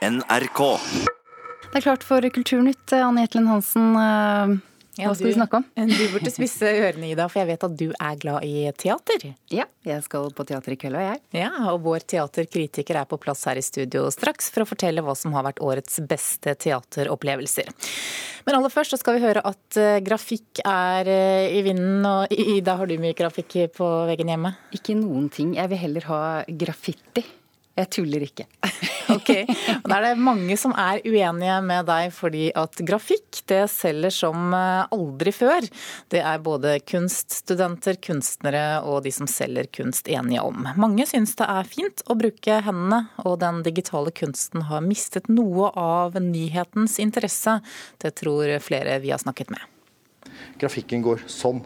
NRK. Det er klart for Kulturnytt, Anne Jetlen Hansen. eh, Hva skal vi snakke om? Du burde spisse ørene, Ida, for jeg vet at du er glad i teater. Ja, jeg skal på teater i kveld, og jeg. Ja, og vår teaterkritiker er på plass her i studio straks for å fortelle hva som har vært årets beste teateropplevelser. Men aller først så skal vi høre at eh, grafikk er eh, i vinden, og Ida, har du mye grafikk på veggen hjemme? Ikke noen ting. Jeg vil heller ha graffiti. Jeg tuller ikke. Ok, og Da er det mange som er uenige med deg, fordi at grafikk det selger som eh, aldri før. Det er både kunststudenter, kunstnere og de som selger kunst enige om. Mange syns det er fint å bruke hendene, og den digitale kunsten har mistet noe av nyhetens interesse. Det tror flere vi har snakket med. Grafikken går sånn.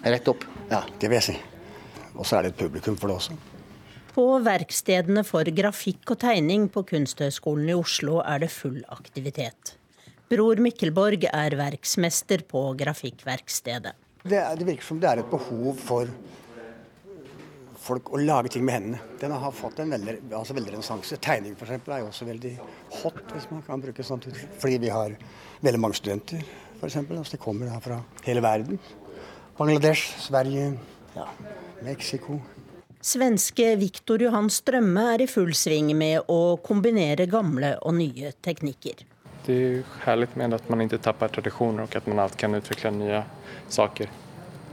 Rett opp. Ja, det vil jeg si. Og så er det et publikum for det også. På verkstedene for grafikk og tegning på Kunsthøgskolen i Oslo er det full aktivitet. Bror Mikkelborg er verksmester på grafikkverkstedet. Det, det virker som det er et behov for folk å lage ting med hendene. Den har fått en veldig, altså veldig renessanse. Tegning eksempel, er jo også veldig hot, hvis man kan bruke sånt uttrykk. Fordi vi har veldig mange studenter, f.eks. Altså, de kommer da fra hele verden. Bangladesh, Sverige, ja, Mexico. Svenske Viktor Johan Strømme er i full sving med å kombinere gamle og nye teknikker. Det er herlig med at man ikke tapper tradisjoner, og at man alltid kan utvikle nye saker.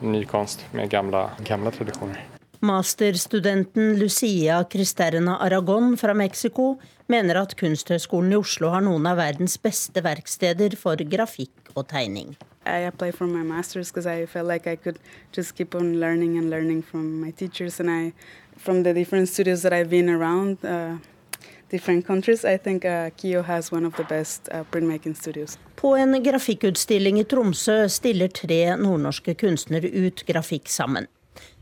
Ny konst med gamle, gamle tradisjoner. Masterstudenten Lucia Cristerna Aragon fra Mexico mener at Kunsthøgskolen i Oslo har noen av verdens beste verksteder for grafikk og tegning. I applied for my master's because I felt like I could just keep on learning and learning from my teachers and I, from the different studios that I've been around, uh, different countries. I think uh, Kio has one of the best uh, printmaking studios. På en grafikkutstilling i Tromsø stiller tre nordnorske kunstnere ut grafikk sammen.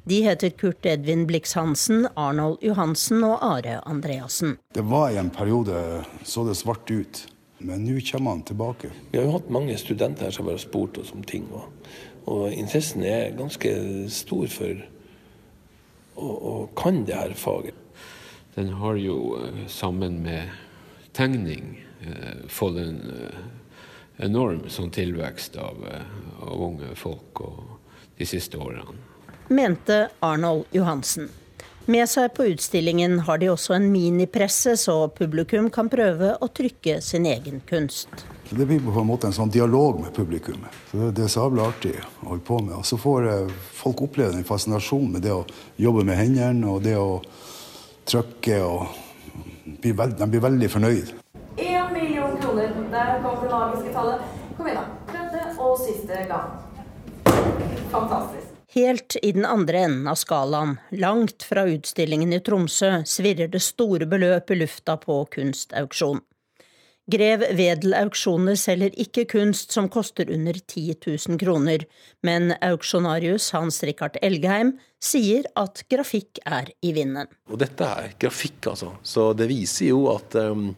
De heter Kurt Edvin Blix Hansen, Arnold Johansen og Are Andreassen. Det var i en periode så det svart ut, men nå kommer han tilbake. Vi har jo hatt mange studenter her som har spurt oss om ting, og, og interessen er ganske stor for å, å kan det her faget. Den har jo eh, sammen med tegning eh, fått en eh, enorm sånn tilvekst av, av unge folk og de siste årene. mente Arnold Johansen. Med seg på utstillingen har de også en minipresse, så publikum kan prøve å trykke sin egen kunst. Det blir på en måte en sånn dialog med publikummet. Så det, det er sabla artig å holde på med. Og så får eh, folk oppleve den fascinasjonen med det å jobbe med hendene og det å trykke. og bli veld, De blir veldig fornøyd. Én million kroner. Der kom det magiske tallet. Kom igjen, da. Tredje og siste gang. Fantastisk. Helt i den andre enden av skalaen, langt fra utstillingen i Tromsø, svirrer det store beløp i lufta på kunstauksjon. Grev Wedel Auksjoner selger ikke kunst som koster under 10 000 kroner, men auksjonarius Hans Rikard Elgeheim sier at grafikk er i vinden. Og dette er grafikk, altså. Så det viser jo at um,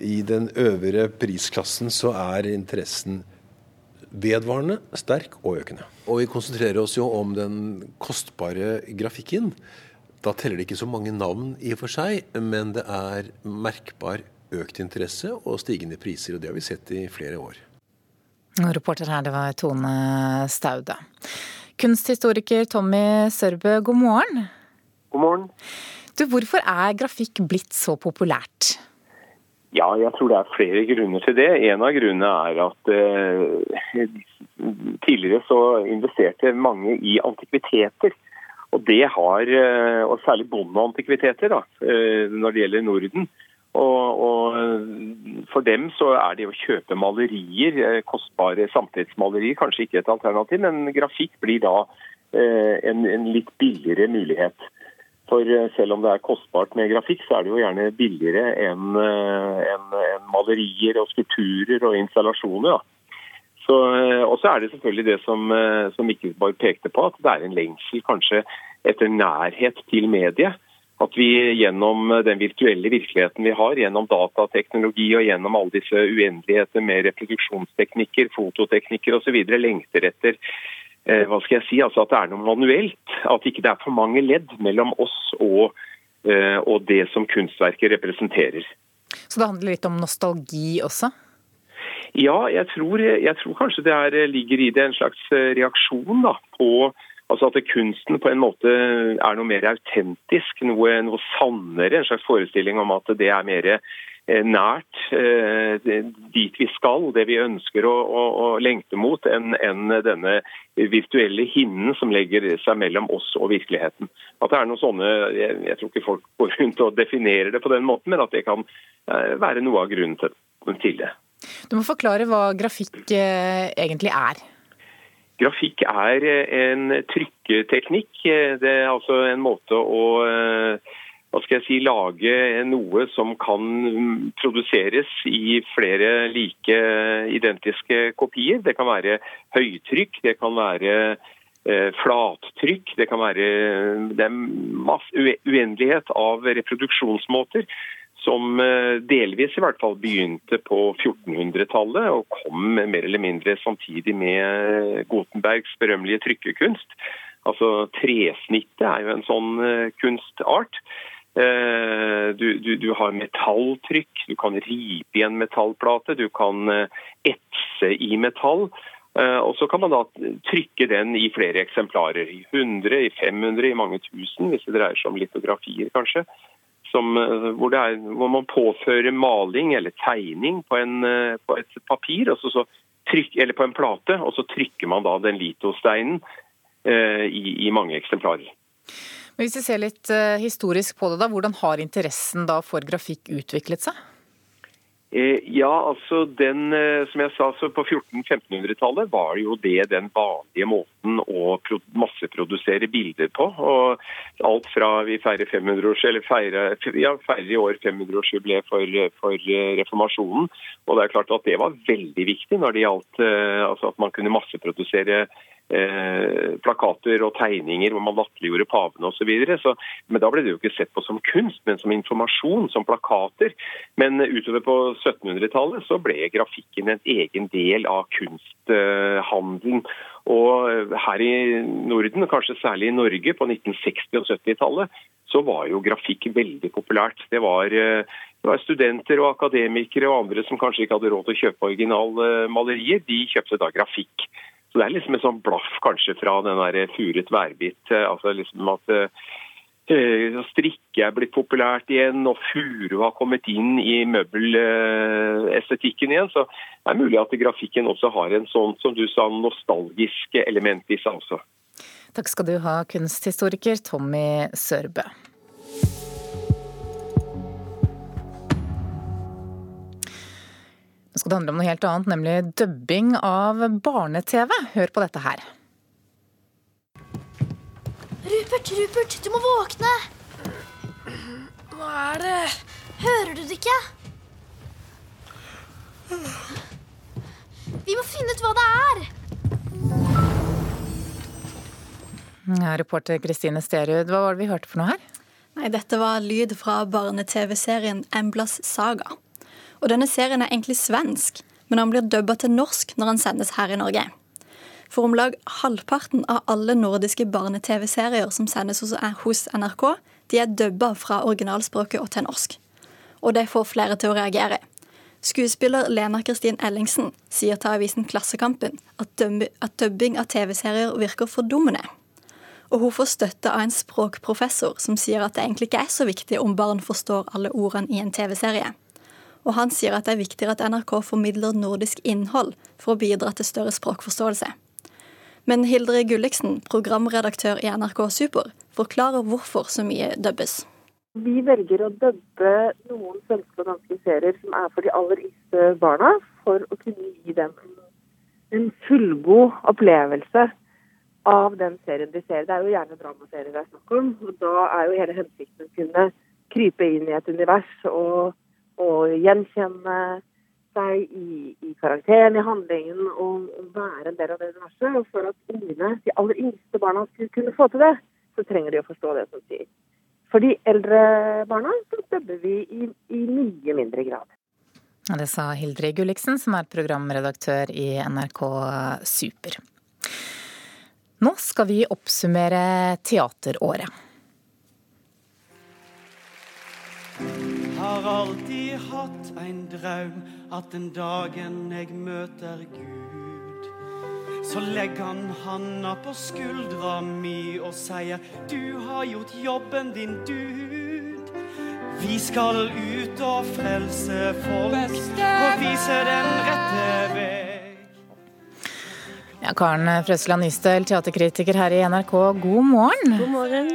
i den øvre prisklassen så er interessen vedvarende, sterk og økende. Og vi konsentrerer oss jo om den kostbare grafikken. Da teller det ikke så mange navn i og for seg, men det er merkbar økt interesse og stigende priser. Og det har vi sett i flere år. Reporter her, det var Tone Staude. Kunsthistoriker Tommy Sørbø, god morgen. God morgen. Du, hvorfor er grafikk blitt så populært? Ja, jeg tror det er flere grunner til det. En av grunnene er at eh, tidligere så investerte mange i antikviteter. Og det har, eh, og særlig bondeantikviteter da, eh, når det gjelder Norden. Og, og For dem så er det å kjøpe malerier, eh, kostbare samtidsmalerier, kanskje ikke et alternativ, men grafikk blir da en, en litt billigere mulighet. For eh, selv om det er kostbart med grafikk, så er det jo gjerne billigere enn en, en malerier og skulpturer og installasjoner. Ja. Så, og så er det selvfølgelig det som, som Mikkelborg pekte på, at det er en lengsel kanskje etter nærhet til mediet. At vi gjennom den virtuelle virkeligheten vi har, gjennom datateknologi og gjennom alle disse uendeligheter med reproduksjonsteknikker, fototeknikker osv. lengter etter eh, hva skal jeg si, altså at det er noe manuelt. At ikke det er for mange ledd mellom oss og, eh, og det som kunstverket representerer. Så det handler litt om nostalgi også? Ja, jeg tror, jeg tror kanskje det er, ligger i det en slags reaksjon da, på altså at kunsten på en måte er noe mer autentisk, noe, noe sannere. En slags forestilling om at det er mer Eh, nært eh, dit vi skal, det vi ønsker å, å, å lengte mot, enn en denne virtuelle hinnen som legger seg mellom oss og virkeligheten. At det er noen sånne, jeg, jeg, tror ikke folk går rundt og definerer det på den måten, men at det kan eh, være noe av grunnen til, til det. Du må forklare hva grafikk egentlig er. Grafikk er en trykketeknikk. Det er altså en måte å hva skal jeg si, lage noe som kan produseres i flere like identiske kopier. Det kan være høytrykk, det kan være eh, flattrykk, det kan være det masse uendelighet av reproduksjonsmåter som eh, delvis i hvert fall begynte på 1400-tallet og kom mer eller mindre samtidig med Gutenbergs berømmelige trykkekunst. Altså Tresnittet er jo en sånn eh, kunstart. Eh, du, du, du, har metalltrykk, du kan ripe i en metallplate, du kan eh, etse i metall. Eh, og Så kan man da trykke den i flere eksemplarer. I 100, i 500, i mange tusen, hvis det dreier seg om litografier, kanskje. Som, hvor, er, hvor, man påfører maling eller tegning på, en, på et papir, så trykk, eller på en plate, og så trykker man da den litosteinen eh, i, i mange eksemplarer. Men hvis vi ser litt eh, historisk på det, da, hvordan har interessen for grafikk utviklet seg? Eh, ja, altså den, eh, som jeg sa, På 1400-1500-tallet var jo det den vanlige måten å masseprodusere bilder på. og Alt fra vi feirer 500 eller feirer, ja, feirer i år 500-årsjubileet for, for, reformasjonen. og det er klart at Det var veldig viktig når det gjaldt altså at man kunne masseprodusere eh, plakater og tegninger hvor man latterliggjorde pavene osv. Men da ble det jo ikke sett på som kunst, men som informasjon, som plakater. Men utover på 1700-tallet så ble grafikken en egen del av kunsthandelen. Og her i Norden, kanskje særlig i Norge på 1960- og 70-tallet, så var jo grafikk veldig populært. Det var, eh, det var, studenter og akademikere og andre som kanskje ikke hadde råd til å kjøpe originalmalerier. De kjøpte da grafikk. Så Det er liksom en sånn blaff kanskje fra den der furet værbit. Eh, altså liksom at uh, strikke er blitt populært igjen, og furu har kommet inn i møbelestetikken igjen. Så det er mulig at grafikken også har en sånn, som du sa, nostalgisk element i seg også. Takk skal du ha, kunsthistoriker Tommy Sørbø. Nå skal det handle om noe helt annet, nemlig dubbing av barne-TV. Hør på dette her. Rupert, Rupert, du må våkne! Hva er det? Hører du det ikke? Vi må finne ut hva det er! Ja, reporter Kristine Sterud, hva var det vi hørte for noe her? Nei, Dette var lyd fra barne-TV-serien Emblas saga. Og denne serien er egentlig svensk, men han blir dubba til norsk når han sendes her i Norge. For om lag halvparten av alle nordiske barne-TV-serier som sendes hos NRK, de er dubba fra originalspråket og til norsk. Og det får flere til å reagere. Skuespiller Lena Kristin Ellingsen sier til avisen Klassekampen at, dubbing av TV-serier virker fordummende. Og hun får støtte av en språkprofessor som sier at det egentlig ikke er så viktig om barn forstår alle ordene i en TV-serie. Og han sier at det er viktigere at NRK formidler nordisk innhold for å bidra til større språkforståelse. Men Hildre Gulliksen, programredaktør i NRK Super, forklarer hvorfor så mye dubbes. Vi velger å dubbe noen svenske og danske serier som er for de aller yngste barna, for å kunne gi dem en fullgod opplevelse av den serien de ser. Det er jo gjerne dramaserier det er snakk om. og Da er jo hele hensikten å kunne krype inn i et univers og å gjenkjenne seg i, i karakteren, i handlingen og, og, være en del av det universet. Og for at ungene, de aller yngste barna skulle kunne få til det, så trenger de å forstå det som sier. For de eldre barna så dubber vi i, i mye mindre grad. Det sa Hildre Gulliksen, som er programredaktør i NRK Super. Nå skal vi oppsummere teateråret. Alltid hatt en draum at den dagen jeg møter Gud, så legger han handa på skuldra mi og sier du har gjort jobben din, Dud. Vi skal ut og frelse folk og vise den rette vei. Ja, Karen Frøsland Nystøl, teaterkritiker her i NRK, god morgen. God morgen.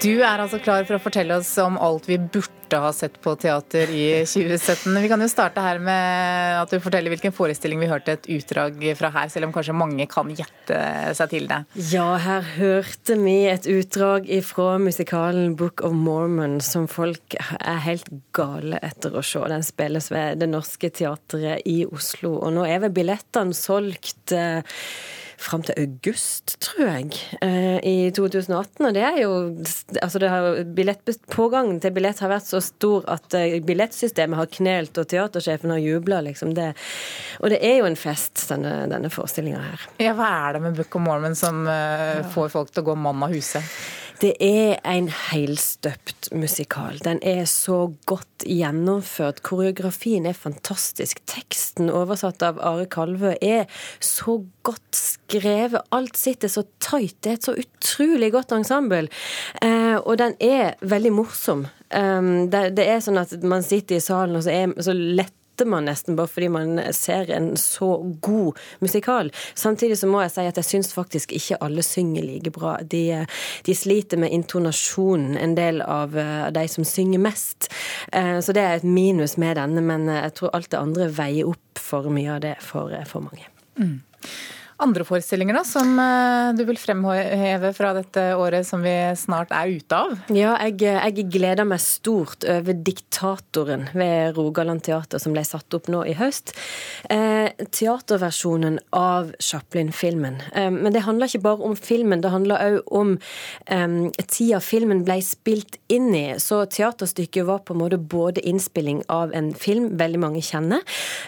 Du er altså klar for å fortelle oss om alt vi burde ha sett på teater i 2017. Vi kan jo starte her med at du forteller hvilken forestilling vi hørte et utdrag fra her, selv om kanskje mange kan gjette seg til det. Ja, her hørte vi et utdrag fra musikalen Book of Mormon som folk er helt gale etter å se. Den spilles ved Det Norske Teatret i Oslo, og nå er vel billettene solgt eh, fram til august, tror jeg, eh, i 2018. Og det er jo Altså, det har, pågangen til billett har vært så stor at eh, billettsystemet har knelt, og teatersjefen har jubla, liksom. Det, og det er jo en fest, denne, denne forestillinga her. Ja, hva er det med Book of Mormon som uh, får folk til å gå mann av huset? Det er en helstøpt musikal. Den er så godt gjennomført. Koreografien er fantastisk. Teksten, oversatt av Are Kalvø, er så godt skrevet. Alt sitter så tight. Det er et så utrolig godt ensemble. Eh, og den er veldig morsom. Um, det, det, er sånn at man sitter i salen, og så, er, så lett man nesten bare fordi man ser en så god musikal. Samtidig så må jeg si at jeg syns faktisk ikke alle synger like bra. De, de sliter med intonasjonen, en del av eh, de som synger mest. Eh, så det er et minus med denne, men jeg tror alt det andre veier opp for mye av det for, for mange. Mm andre forestillinger da, som eh, du vil fremheve fra dette året som vi snart er ute av? Ja, jeg, jeg gleder meg stort over 'Diktatoren' ved Rogaland teater, som ble satt opp nå i høst. Eh, teaterversjonen av Chaplin-filmen. Eh, men det handler ikke bare om filmen, det handler òg om eh, tida filmen ble spilt inn i. Så teaterstykket var på en måte både innspilling av en film veldig mange kjenner,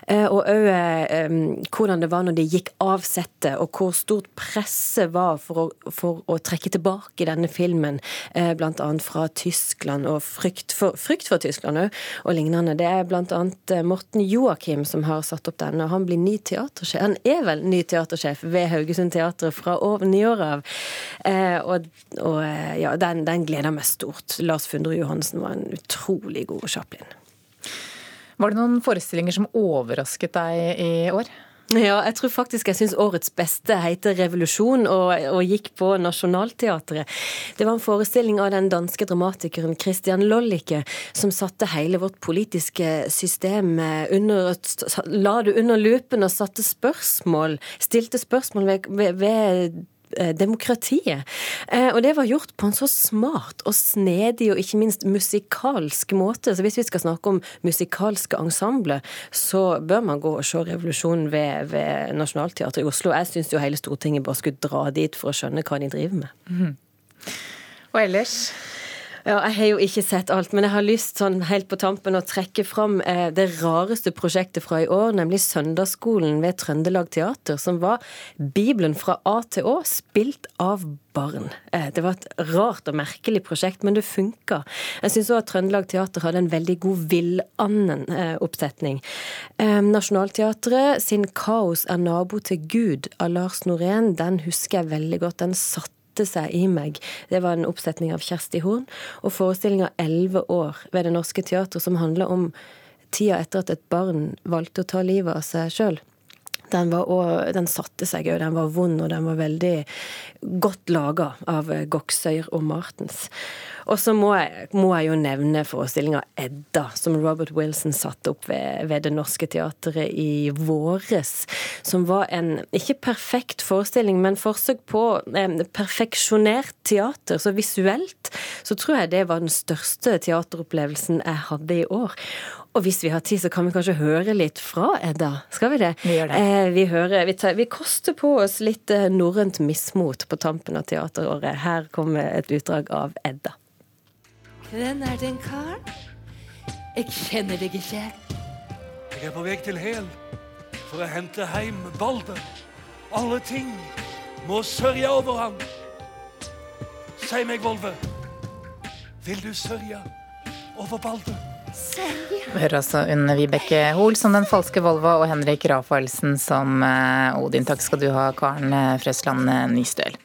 eh, og òg eh, hvordan det var når de gikk av sett dette, og hvor stort presset var for å, for å trekke tilbake denne filmen, eh, bl.a. fra Tyskland, og frykt for, frykt for Tyskland òg, og lignende. Det er bl.a. Eh, Morten Joakim som har satt opp denne. Han blir ny teatersjef. Han er vel ny teatersjef ved Haugesund Teatret fra år, av. Eh, og, og eh, ja, den, den gleder meg stort. Lars Fundre Johansen var en utrolig god Chaplin. Var det noen forestillinger som overrasket deg i år? Ja, jeg tror faktisk jeg syns årets beste heter 'Revolusjon' og, og, gikk på Nationaltheatret. Det var en forestilling av den danske dramatikeren Christian Lollicke som satte hele vårt politiske system under La det under lupen og satte spørsmål, stilte spørsmål ved, ved, ved Eh, demokratiet. Eh, og det var gjort på en så smart og snedig og ikke minst musikalsk måte. Så hvis vi skal snakke om musikalske ensembler, så bør man gå og se Revolusjonen ved, ved Nationaltheatret i Oslo. Jeg syns jo hele Stortinget bare skulle dra dit for å skjønne hva de driver med. Mm. Og ellers? Ja, jeg har jo ikke sett alt, men jeg har lyst sånn helt på tampen å trekke fram eh, det rareste prosjektet fra i år, nemlig Søndagsskolen ved Trøndelag Teater, som var Bibelen fra A til Å, spilt av barn. Eh, det var et rart og merkelig prosjekt, men det funka. Jeg syns òg at Trøndelag Teater hadde en veldig god Villanden-oppsetning. Eh, Nationaltheatret sin 'Kaos er nabo til Gud' av Lars Norén, den husker jeg veldig godt. Den satt satte seg i meg. Det var en oppsetning av Kjersti Horn. Og forestillinga 'Elleve år' ved Det Norske Teatret, som handler om tida etter at et barn valgte å ta livet av seg sjøl. Den, også, den, satte seg òg. Den var vond, og den var veldig godt laga av Goksøyr og Martens. Og så må, må, jeg jo nevne forestillinga Edda, som Robert Wilson satte opp ved, ved Det Norske Teatret i våres. Som var en ikke perfekt forestilling, men forsøk på eh, perfeksjonert teater. Så visuelt så tror jeg det var den største teateropplevelsen jeg hadde i år. Og hvis vi har tid, så kan vi kanskje høre litt fra Edda? Skal vi det? Vi gjør det. Eh, vi, hører, vi, tar, vi, koster på oss litt eh, norrønt mismot på tampen av teateråret. Her kommer et utdrag av Edda. Hvem er den karen? Jeg kjenner deg ikke. Jeg er på vei til Hel for å hente hjem Balder. Alle ting må sørge over ham. Si meg, Volve, vil du sørge over Balder? Vi hører altså Unn Vibeke Hoel som Den falske Volvo og Henrik Rafaelsen som eh, Odin. Takk skal du ha, Karen Frøsland Nystøl.